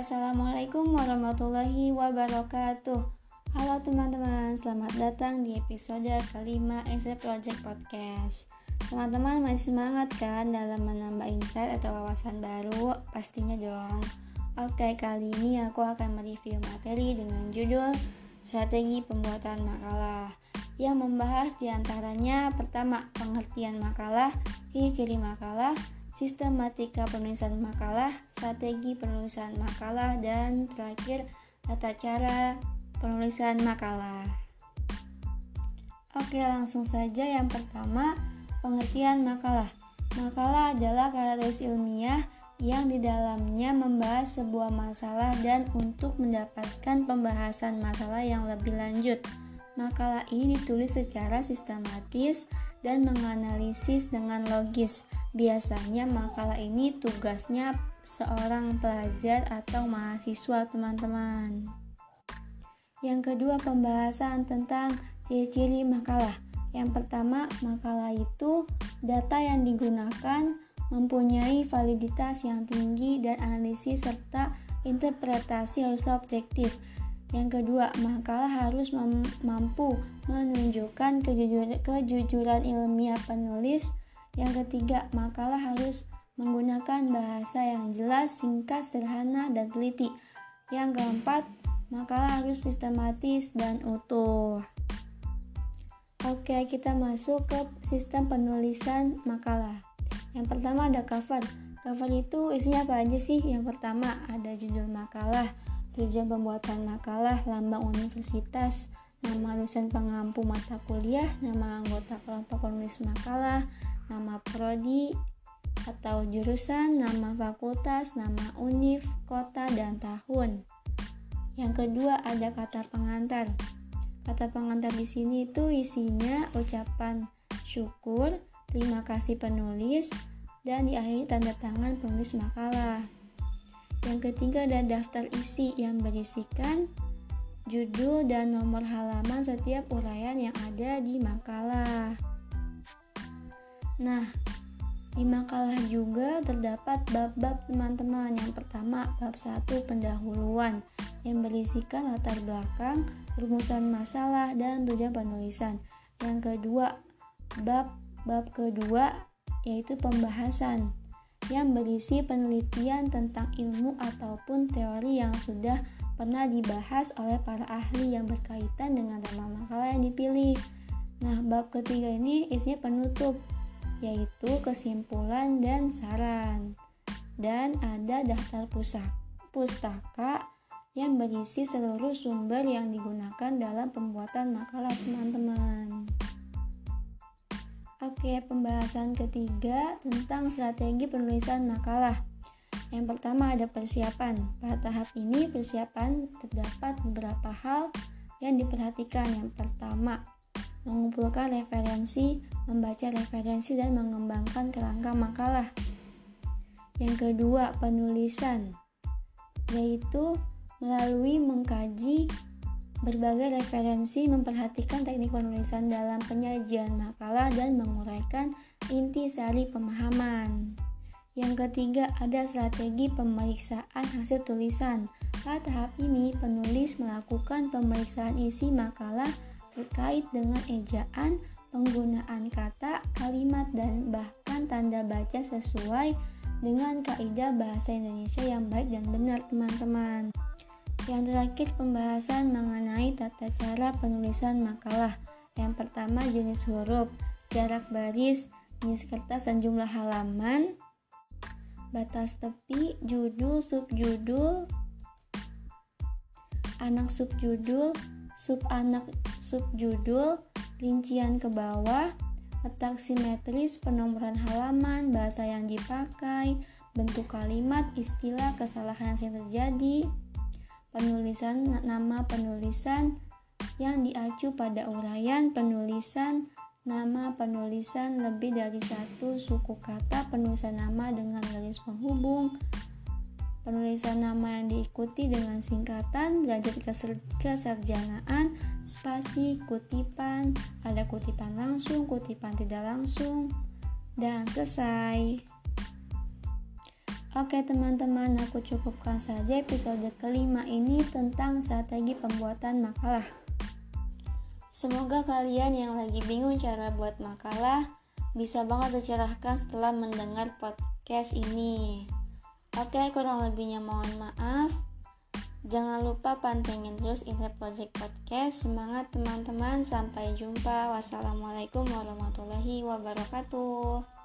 Assalamualaikum warahmatullahi wabarakatuh. Halo teman-teman, selamat datang di episode kelima Insight Project Podcast. Teman-teman masih semangat kan dalam menambah insight atau wawasan baru? Pastinya dong. Oke, kali ini aku akan mereview materi dengan judul Strategi Pembuatan Makalah yang membahas di antaranya pertama pengertian makalah, ciri-ciri makalah, sistematika penulisan makalah, strategi penulisan makalah, dan terakhir tata cara penulisan makalah. Oke, langsung saja yang pertama, pengertian makalah. Makalah adalah karya tulis ilmiah yang di dalamnya membahas sebuah masalah dan untuk mendapatkan pembahasan masalah yang lebih lanjut. Makalah ini ditulis secara sistematis dan menganalisis dengan logis. Biasanya makalah ini tugasnya seorang pelajar atau mahasiswa, teman-teman. Yang kedua, pembahasan tentang ciri-ciri makalah. Yang pertama, makalah itu data yang digunakan mempunyai validitas yang tinggi dan analisis serta interpretasi harus objektif. Yang kedua, makalah harus mampu menunjukkan kejujuran, kejujuran ilmiah penulis. Yang ketiga, makalah harus menggunakan bahasa yang jelas, singkat, sederhana, dan teliti. Yang keempat, makalah harus sistematis dan utuh. Oke, kita masuk ke sistem penulisan makalah. Yang pertama ada cover. Cover itu isinya apa aja sih? Yang pertama ada judul makalah, tujuan pembuatan makalah, lambang universitas, nama dosen pengampu mata kuliah, nama anggota kelompok penulis makalah, nama prodi atau jurusan, nama fakultas, nama univ, kota, dan tahun. Yang kedua ada kata pengantar. Kata pengantar di sini itu isinya ucapan syukur, terima kasih penulis, dan diakhiri tanda tangan penulis makalah. Yang ketiga ada daftar isi yang berisikan judul dan nomor halaman setiap uraian yang ada di makalah. Nah, di makalah juga terdapat bab-bab teman-teman. Yang pertama, bab 1 pendahuluan yang berisikan latar belakang, rumusan masalah dan tujuan penulisan. Yang kedua, bab bab kedua yaitu pembahasan yang berisi penelitian tentang ilmu ataupun teori yang sudah pernah dibahas oleh para ahli yang berkaitan dengan tema makalah yang dipilih. Nah, bab ketiga ini isinya penutup, yaitu kesimpulan dan saran. Dan ada daftar pusaka, pustaka yang berisi seluruh sumber yang digunakan dalam pembuatan makalah teman-teman. Oke, pembahasan ketiga tentang strategi penulisan makalah. Yang pertama ada persiapan. Pada tahap ini persiapan terdapat beberapa hal yang diperhatikan. Yang pertama, mengumpulkan referensi, membaca referensi dan mengembangkan kerangka makalah. Yang kedua, penulisan, yaitu melalui mengkaji berbagai referensi memperhatikan teknik penulisan dalam penyajian makalah dan menguraikan inti sari pemahaman. Yang ketiga, ada strategi pemeriksaan hasil tulisan. Pada tahap ini, penulis melakukan pemeriksaan isi makalah terkait dengan ejaan, penggunaan kata, kalimat, dan bahkan tanda baca sesuai dengan kaidah bahasa Indonesia yang baik dan benar, teman-teman. Yang terakhir pembahasan mengenai tata cara penulisan makalah. Yang pertama jenis huruf, jarak baris, jenis kertas dan jumlah halaman, batas tepi, judul, subjudul, anak subjudul, sub anak subjudul, rincian ke bawah, letak simetris, penomoran halaman, bahasa yang dipakai, bentuk kalimat, istilah, kesalahan yang terjadi, penulisan nama penulisan yang diacu pada uraian penulisan nama penulisan lebih dari satu suku kata penulisan nama dengan garis penghubung penulisan nama yang diikuti dengan singkatan derajat keserjanaan spasi kutipan ada kutipan langsung kutipan tidak langsung dan selesai Oke teman-teman, aku cukupkan saja episode kelima ini tentang strategi pembuatan makalah. Semoga kalian yang lagi bingung cara buat makalah bisa banget tercerahkan setelah mendengar podcast ini. Oke, kurang lebihnya mohon maaf. Jangan lupa pantengin terus Insight Project Podcast. Semangat teman-teman, sampai jumpa. Wassalamualaikum warahmatullahi wabarakatuh.